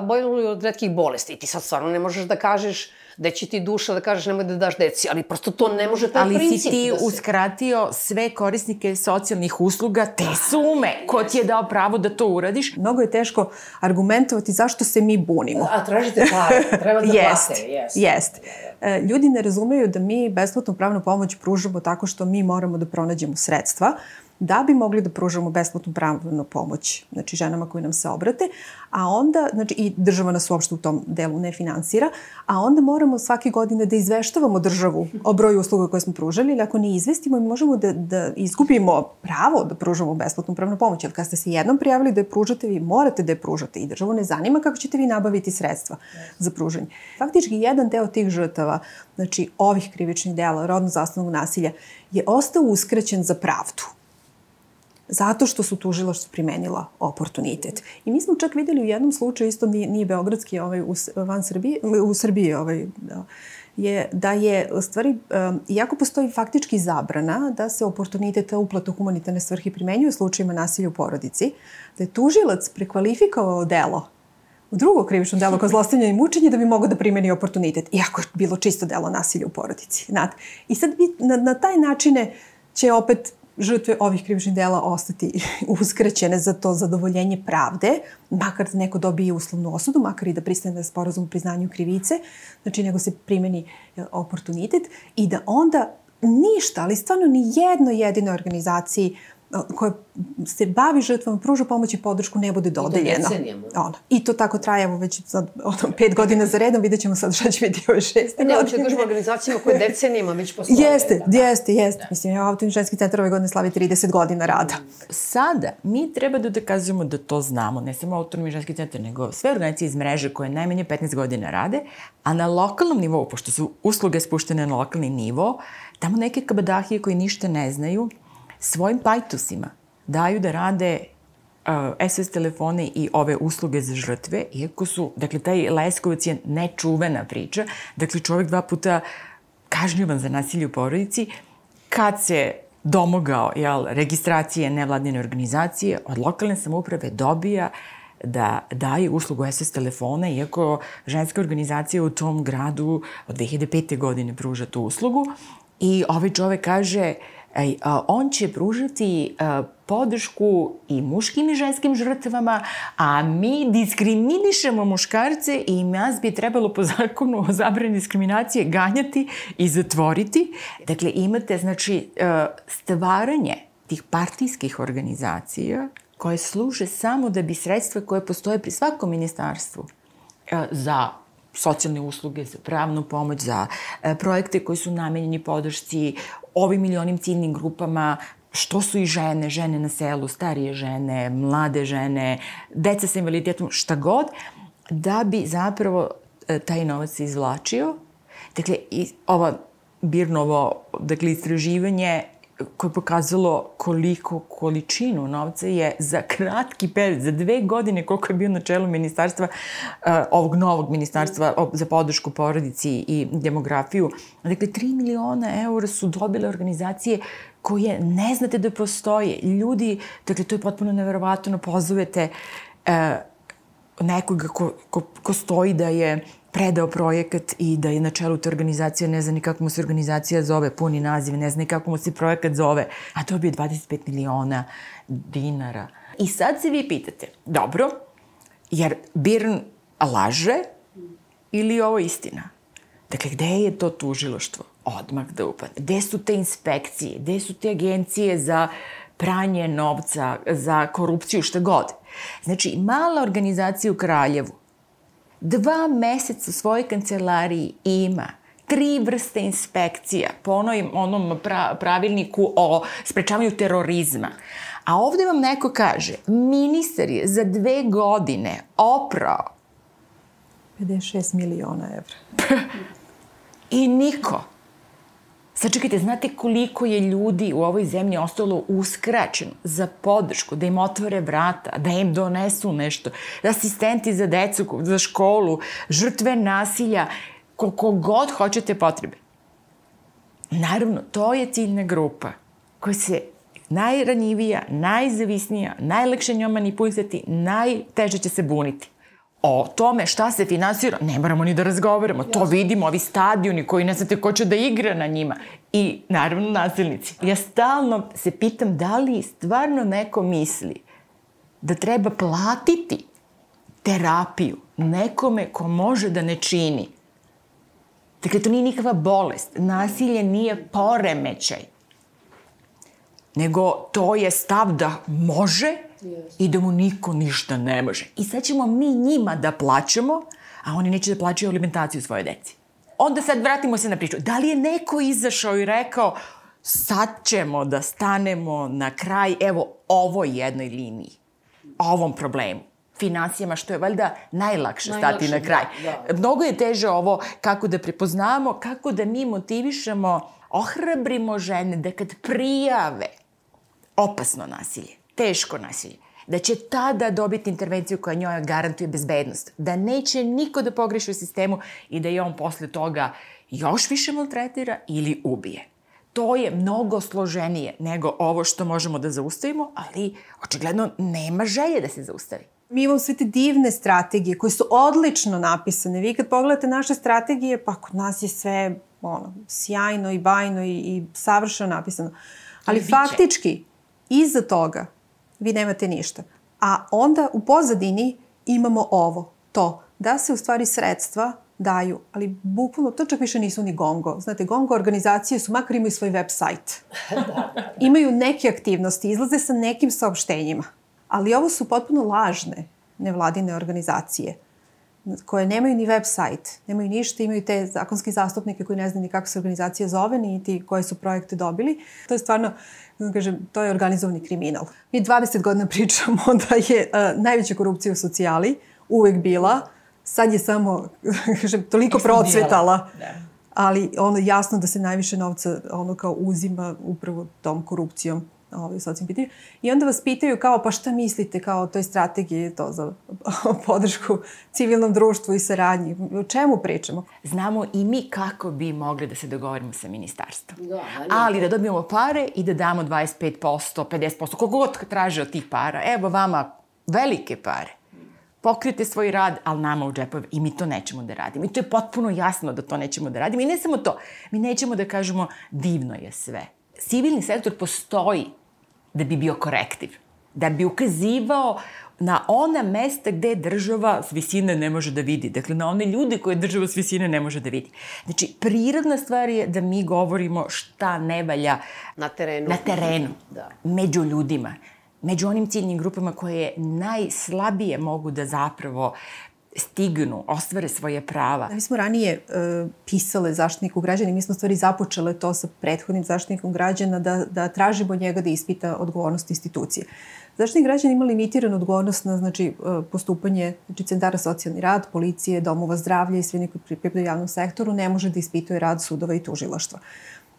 bojluju od redkih bolesti. I ti sad stvarno ne možeš da kažeš da će ti duša da kažeš nemoj da daš deci, ali prosto to ne može taj ali princip. Ali si ti da se... uskratio sve korisnike socijalnih usluga te sume. Ko ti je dao pravo da to uradiš? Mnogo je teško argumentovati zašto se mi bunimo. A tražite pare, treba da jest, plate. Jest, jest. E, ljudi ne razumeju da mi besplatnu pravnu pomoć pružamo tako što mi moramo da pronađemo sredstva, da bi mogli da pružamo besplatnu pravnu pomoć znači ženama koje nam se obrate, a onda, znači i država nas uopšte u tom delu ne finansira, a onda moramo svake godine da izveštavamo državu o broju usluga koje smo pružali, ili ako ne izvestimo, mi možemo da, da izgubimo pravo da pružamo besplatnu pravnu pomoć, jer kad ste se jednom prijavili da je pružate, vi morate da je pružate i državu ne zanima kako ćete vi nabaviti sredstva za pružanje. Faktički, jedan deo tih žrtava, znači ovih krivičnih dela, rodno zastavnog nasilja, je ostao uskraćen za pravdu zato što su tužilaštvo primenila oportunitet. I mi smo čak videli u jednom slučaju, isto nije, nije beogradski, ovaj, u, van Srbije, u Srbiji, ovaj, da, je da je, stvari, um, iako postoji faktički zabrana da se oportunitet uplata humanitarne svrhe primenjuje u slučajima nasilja u porodici, da je tužilac prekvalifikovao delo u drugo krivično delo kao zlostavljanje i mučenje da bi mogo da primeni oportunitet, iako je bilo čisto delo nasilja u porodici. Znate? I sad bi na, na taj načine će opet žrtve ovih krivičnih dela ostati uskraćene za to zadovoljenje pravde, makar da neko dobije uslovnu osudu, makar i da pristane da sporazum o priznanju krivice, znači nego se primeni oportunitet i da onda ništa, ali stvarno ni jednoj jedinoj organizaciji koja se bavi žrtvama, pruža pomoć i podršku, ne bude dodeljena. Ono. I to tako traje, evo već sad, ono, pet godina za redom, vidjet ćemo sad šta će biti ove šeste ne, godine. Ne, hoće organizacijama koje decenijama već postoje. Jeste, da. jeste, jeste. Da. Mislim, ja Autonomni ženski centar ove godine slavi 30 godina rada. Sada, mi treba da dokazujemo da to znamo, ne samo Autonomni ženski centar, nego sve organizacije iz mreže koje najmanje 15 godina rade, a na lokalnom nivou, pošto su usluge spuštene na lokalni nivo, tamo neke kabadahije koji ništa ne znaju, svojim pajtusima daju da rade uh, telefone i ove usluge za žrtve, iako su, dakle, taj Leskovac je nečuvena priča, dakle, čovek dva puta kažnjivan za nasilje u porodici, kad se domogao jel, registracije nevladine organizacije, od lokalne samouprave dobija da daje uslugu SS telefona, iako ženska organizacija u tom gradu od 2005. godine pruža tu uslugu. I ovaj čovek kaže, a, on će pružati podršku i muškim i ženskim žrtvama, a mi diskriminišemo muškarce i nas bi trebalo po zakonu o zabrani diskriminacije ganjati i zatvoriti. Dakle, imate, znači, stvaranje tih partijskih organizacija koje služe samo da bi sredstva koje postoje pri svakom ministarstvu za socijalne usluge, za pravnu pomoć, za projekte koji su namenjeni podršci ovim milionim ciljnim grupama, što su i žene, žene na selu, starije žene, mlade žene, deca sa invaliditetom, šta god, da bi zapravo e, taj novac se izvlačio. Dakle, i ova Birnovo dakle, istraživanje koje je pokazalo koliko količinu novca je za kratki period, za dve godine koliko je bio na čelu ministarstva, uh, ovog novog ministarstva za podršku porodici i demografiju. Dakle, 3 miliona eura su dobile organizacije koje ne znate da postoje. Ljudi, dakle, to je potpuno neverovatno, pozovete uh, nekoga ko, ko, ko stoji da je predao projekat i da je na čelu te organizacije, ne zna ni kako mu se organizacija zove, puni naziv, ne zna ni kako mu se projekat zove, a to bi 25 miliona dinara. I sad se vi pitate, dobro, jer Birn laže ili je ovo istina? Dakle, gde je to tužiloštvo? Odmah da upadne. Gde su te inspekcije? Gde su te agencije za pranje novca, za korupciju, šta god? Znači, mala organizacija u Kraljevu dva meseca u svojoj kancelariji ima tri vrste inspekcija po onom pra, pravilniku o sprečavanju terorizma. A ovde vam neko kaže, ministar je za dve godine oprao 56 miliona evra. I niko Sačekajte, znate koliko je ljudi u ovoj zemlji ostalo uskraćeno za podršku, da im otvore vrata, da im donesu nešto, da asistenti za decu, za školu, žrtve nasilja, koliko god hoćete potrebe. Naravno, to je ciljna grupa koja se najranjivija, najzavisnija, najlakše njom manipulisati, najteže će se buniti o tome šta se finansira, ne moramo ni da razgovaramo. To vidimo, ovi stadioni koji ne znate ko će da igra na njima. I naravno nasilnici. Ja stalno se pitam da li stvarno neko misli da treba platiti terapiju nekome ko može da ne čini. Dakle, to nije nikakva bolest. Nasilje nije poremećaj. Nego to je stav da može i da mu niko ništa ne može. I sad ćemo mi njima da plaćamo, a oni neće da plaćaju alimentaciju svoje deci. Onda sad vratimo se na priču. Da li je neko izašao i rekao sad ćemo da stanemo na kraj, evo, ovoj jednoj liniji, ovom problemu finansijama, što je valjda najlakše, najlakše stati na kraj. Da, da. Mnogo je teže ovo kako da prepoznamo, kako da mi motivišemo, ohrabrimo žene da kad prijave opasno nasilje, teško nasilje, da će tada dobiti intervenciju koja njoj garantuje bezbednost, da neće niko da pogreši u sistemu i da je on posle toga još više maltretira ili ubije. To je mnogo složenije nego ovo što možemo da zaustavimo, ali očigledno nema želje da se zaustavi. Mi imamo sve te divne strategije koje su odlično napisane. Vi kad pogledate naše strategije, pa kod nas je sve ono, sjajno i bajno i, i savršeno napisano. Ali faktički, iza toga vi nemate ništa. A onda u pozadini imamo ovo, to, da se u stvari sredstva daju, ali bukvalno, to čak više nisu ni gongo. Znate, gongo organizacije su, makar imaju svoj web sajt. imaju neke aktivnosti, izlaze sa nekim saopštenjima. Ali ovo su potpuno lažne nevladine organizacije koje nemaju ni web sajt, nemaju ništa, imaju te zakonski zastupnike koji ne znaju ni kako se organizacija zove, niti koje su projekte dobili. To je stvarno, da kažem, to je organizovani kriminal. Mi 20 godina pričamo da je uh, najveća korupcija u socijali uvek bila, sad je samo, kažem, toliko procvetala. Da. Ali ono jasno da se najviše novca ono kao uzima upravo tom korupcijom ovaj, socijalnim pitanju. I onda vas pitaju kao, pa šta mislite kao o toj strategiji to za podršku civilnom društvu i saradnji? O čemu pričamo? Znamo i mi kako bi mogli da se dogovorimo sa ministarstvom. Da, ali, ali da dobijemo pare i da damo 25%, 50%, koliko god traže od tih para. Evo vama velike pare pokrijete svoj rad, ali nama u džepove i mi to nećemo da radimo. I to je potpuno jasno da to nećemo da radimo. I ne samo to, mi nećemo da kažemo divno je sve. Civilni sektor postoji da bi bio korektiv, da bi ukazivao na ona mesta gde država s visine ne može da vidi. Dakle, na one ljude koje država s visine ne može da vidi. Znači, prirodna stvar je da mi govorimo šta ne valja na terenu, na terenu da. među ljudima, među onim ciljnim grupama koje najslabije mogu da zapravo stignu, ostvare svoje prava. Da, mi smo ranije e, pisale zaštitniku građana mi smo stvari započele to sa prethodnim zaštitnikom građana da, da tražimo njega da ispita odgovornost institucije. Zaštitnik građana ima limitiranu odgovornost na znači, e, postupanje znači, centara socijalni rad, policije, domova zdravlja i sve neko pripadaju javnom sektoru, ne može da ispituje rad sudova i tužilaštva.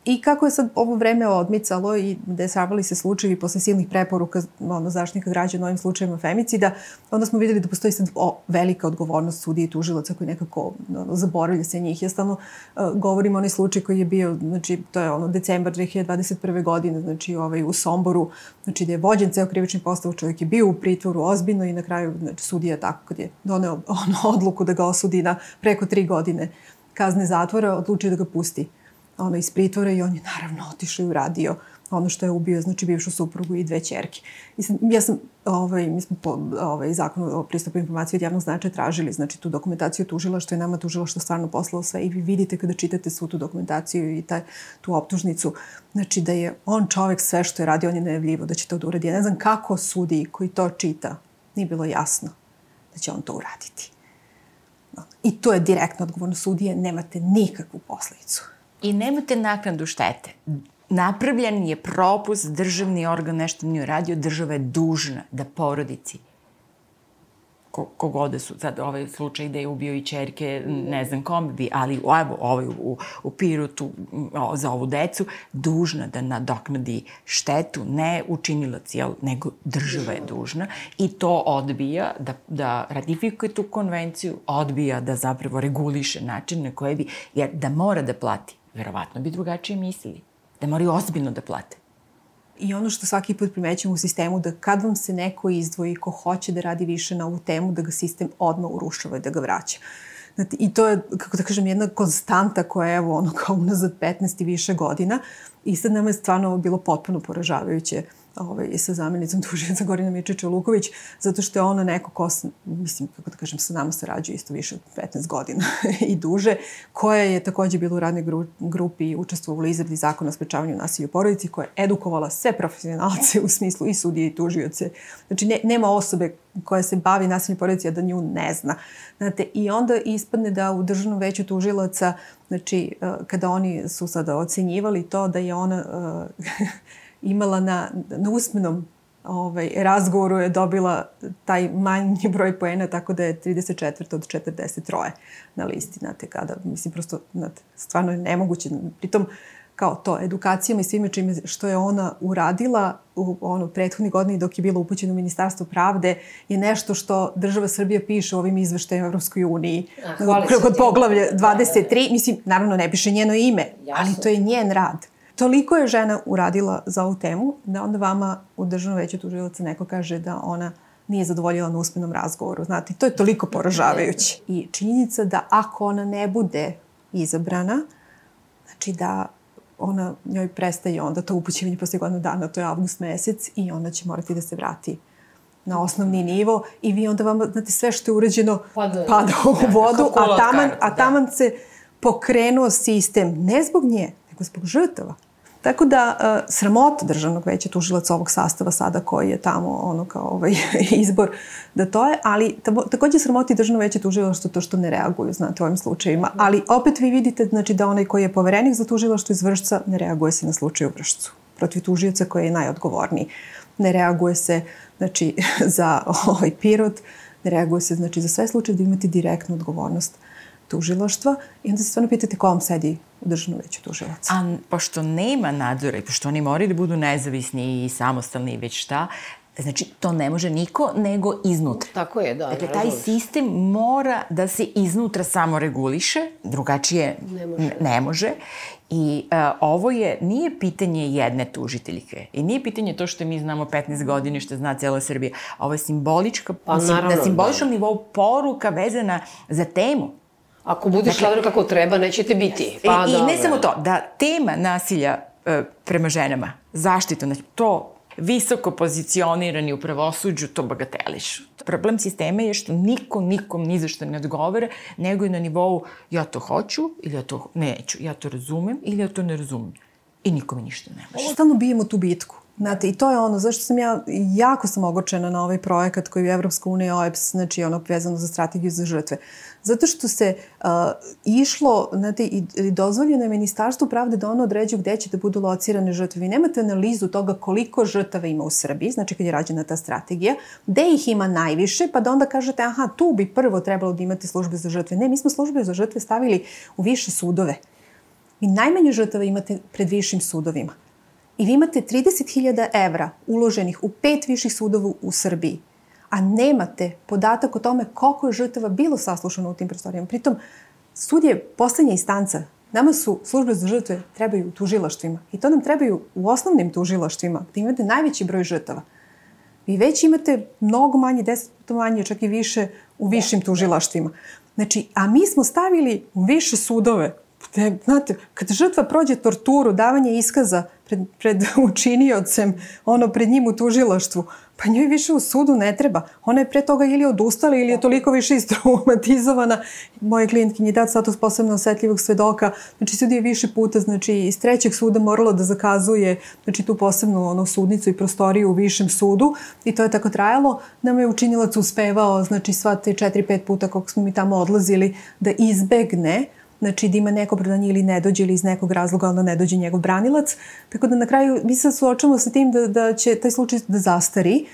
I kako je sad ovo vreme odmicalo i desavali se slučajevi posle silnih preporuka ono, zaštnika građana ovim slučajima femicida, onda smo videli da postoji sad o, velika odgovornost sudije i tužilaca koji nekako ono, zaboravlja se njih. Ja stalno uh, govorim onaj slučaj koji je bio, znači to je ono decembar 2021. godine, znači ovaj, u Somboru, znači da je vođen ceo krivični postav, čovjek je bio u pritvoru ozbiljno i na kraju znači, sudija tako kad je doneo ono, odluku da ga osudi na preko tri godine kazne zatvora, odlučio da ga pusti ono, iz pritvora i on je naravno otišao i uradio ono što je ubio, znači bivšu suprugu i dve čerke. Mislim, ja sam, ovaj, mi smo po ovaj, zakonu o pristupu informacije od javnog značaja tražili, znači tu dokumentaciju tužila, što je nama tužila što stvarno poslalo sve i vi vidite kada čitate svu tu dokumentaciju i taj, tu optužnicu, znači da je on čovek sve što je radio, on je najavljivo da će to da uradi. Ja ne znam kako sudi koji to čita, nije bilo jasno da će on to uraditi. I to je direktno odgovorno sudije, nemate nikakvu posledicu i nemate naknadu štete. Napravljen je propust, državni organ nešto nije uradio, država je dužna da porodici ko, kogode su, sad ovaj slučaj da je ubio i čerke, ne znam kom bi, ali evo, ovaj u, u Pirotu o, za ovu decu, dužna da nadoknadi štetu, ne učinilac, jel, nego država je dužna i to odbija da, da ratifikuje tu konvenciju, odbija da zapravo reguliše način na koje bi, jer da mora da plati verovatno bi drugačije mislili. Da moraju ozbiljno da plate. I ono što svaki put primećamo u sistemu, da kad vam se neko izdvoji ko hoće da radi više na ovu temu, da ga sistem odmah urušava i da ga vraća. Znate, I to je, kako da kažem, jedna konstanta koja je evo ono kao unazad 15 i više godina. I sad nama je stvarno bilo potpuno poražavajuće uh, ovaj, sa zamenicom tužioca Gorina Mičića Luković, zato što je ona neko ko, mislim, kako da kažem, sa nama sarađuje isto više od 15 godina i duže, koja je takođe bila u radnoj gru, grupi i učestvovala u izradi zakona o sprečavanju nasilja u porodici, koja je edukovala sve profesionalce u smislu i sudije i tužioce. Znači, ne, nema osobe koja se bavi nasiljem porodici, a da nju ne zna. Znate, i onda ispadne da u državnom veću tužilaca, znači, eh, kada oni su sada ocenjivali to da je ona uh, imala na, na usmenom ovaj, razgovoru je dobila taj manji broj poena, tako da je 34 od 43 na listi, znate, kada, mislim, prosto, znate, stvarno je nemoguće. Pritom, kao to, edukacijama i svime čime što je ona uradila u ono, prethodni godini dok je bila upućena u Ministarstvo pravde je nešto što država Srbija piše u ovim izveštajima Evropskoj uniji. Kod poglavlja 23, mislim, naravno ne piše njeno ime, Jasno. ali to je njen rad. Toliko je žena uradila za ovu temu da onda vama u državnom veću tužilaca neko kaže da ona nije zadovoljila na usmenom razgovoru. Znate, to je toliko poražavajuće. I činjenica da ako ona ne bude izabrana, znači da ona, njoj prestaje onda to upućivanje posle godinu dana, to je avgust mesec i onda će morati da se vrati na osnovni nivo i vi onda vam, znate, sve što je urađeno Pada. pada u vodu, kao kula a taman, a taman se pokrenuo sistem, ne zbog nje, nego zbog žrtava. Tako da, uh, sramota državnog veća tužilaca ovog sastava sada koji je tamo ono kao ovaj izbor da to je, ali takođe sramota i državno veće tužilaštvo to što ne reaguju, znate, u ovim slučajima. Ali opet vi vidite znači, da onaj koji je poverenik za tužilaštvo iz Vršca ne reaguje se na slučaj u Vršcu protiv tužioca koji je najodgovorniji. Ne reaguje se znači, za ovaj pirot, ne reaguje se znači, za sve slučaje da imate direktnu odgovornost tužilaštva i onda se stvarno pitate ko vam sedi u državnom veću tužilaca. A pošto nema nadzora i pošto oni moraju da budu nezavisni i samostalni i već šta, Znači, to ne može niko nego iznutra. Tako je, da. Dakle, taj sistem mora da se iznutra samo reguliše, drugačije ne može. Ne može. I uh, ovo je, nije pitanje jedne tužiteljke. I nije pitanje to što mi znamo 15 godina što zna cijela Srbija. Ovo je simbolička, pa, naravno, na simboličnom da. nivou poruka vezana za temu. Ako budeš dakle, kako treba, nećete biti. Pa, I, I ne samo to, da tema nasilja uh, prema ženama, zaštita, znači, to visoko pozicionirani u pravosuđu to bagatelišu. Problem sistema je što niko nikom ni za što ne odgovara, nego je na nivou ja to hoću ili ja to neću, ja to razumem ili ja to ne razumem. I nikome ništa ne može. Stalno bijemo tu bitku. Znate, i to je ono, zašto sam ja, jako sam ogočena na ovaj projekat koji je Evropska unija OEPS, znači ono vezano za strategiju za žrtve. Zato što se uh, išlo, znate, i, i dozvoljeno je Ministarstvu pravde da ono određuje gde će da budu locirane žrtve. Vi nemate analizu toga koliko žrtava ima u Srbiji, znači kad je rađena ta strategija, gde ih ima najviše, pa da onda kažete, aha, tu bi prvo trebalo da imate službe za žrtve. Ne, mi smo službe za žrtve stavili u više sudove. Vi najmanje žrtava imate pred višim sudovima. I vi imate 30.000 evra uloženih u pet viših sudova u Srbiji a nemate podatak o tome koliko je žrtava bilo saslušano u tim prostorijama. Pritom, sud je poslednja instanca. Nama su službe za žrtve trebaju u tužilaštvima i to nam trebaju u osnovnim tužilaštvima gde imate najveći broj žrtava. Vi već imate mnogo manje, deset puta manje, čak i više u višim tužilaštvima. Znači, a mi smo stavili u više sudove, gde, znate, kad žrtva prođe torturu, davanje iskaza pred, pred učiniocem, ono, pred njim u tužilaštvu, pa njoj više u sudu ne treba. Ona je pre toga ili odustala ili je toliko više istraumatizovana. Moje klijentkinje dat status posebno osetljivog svedoka. Znači, sud je više puta, znači, iz trećeg suda morala da zakazuje, znači, tu posebnu ono, sudnicu i prostoriju u višem sudu i to je tako trajalo. Nam je učinilac uspevao, znači, sva te četiri, pet puta kako smo mi tamo odlazili, da izbegne znači da ima neko opravdanje ili ne dođe ili iz nekog razloga onda ne dođe njegov branilac. Tako da na kraju mi se suočamo sa tim da, da će taj slučaj da zastari.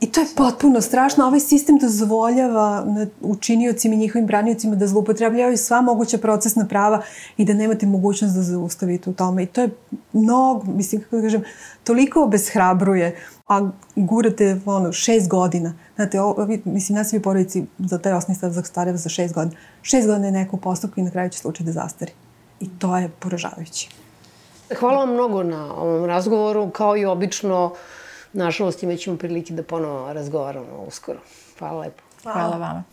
I to je potpuno strašno. Ovaj sistem dozvoljava učiniocima i njihovim braniocima da zloupotrebljavaju sva moguća procesna prava i da nemate mogućnost da zaustavite u tome. I to je mnogo, mislim, kako da kažem, toliko obeshrabruje, a gurate ono, šest godina. Znate, o, mislim, nas svi porodici za taj osnovni stav zastareva za šest godina. Šest godina je neko postupku i na kraju će slučaj da zastari. I to je poražavajuće. Hvala vam mnogo na ovom razgovoru. Kao i obično, nažalost, imat ćemo prilike da ponovo razgovaramo uskoro. Hvala lepo. Hvala, Hvala vama.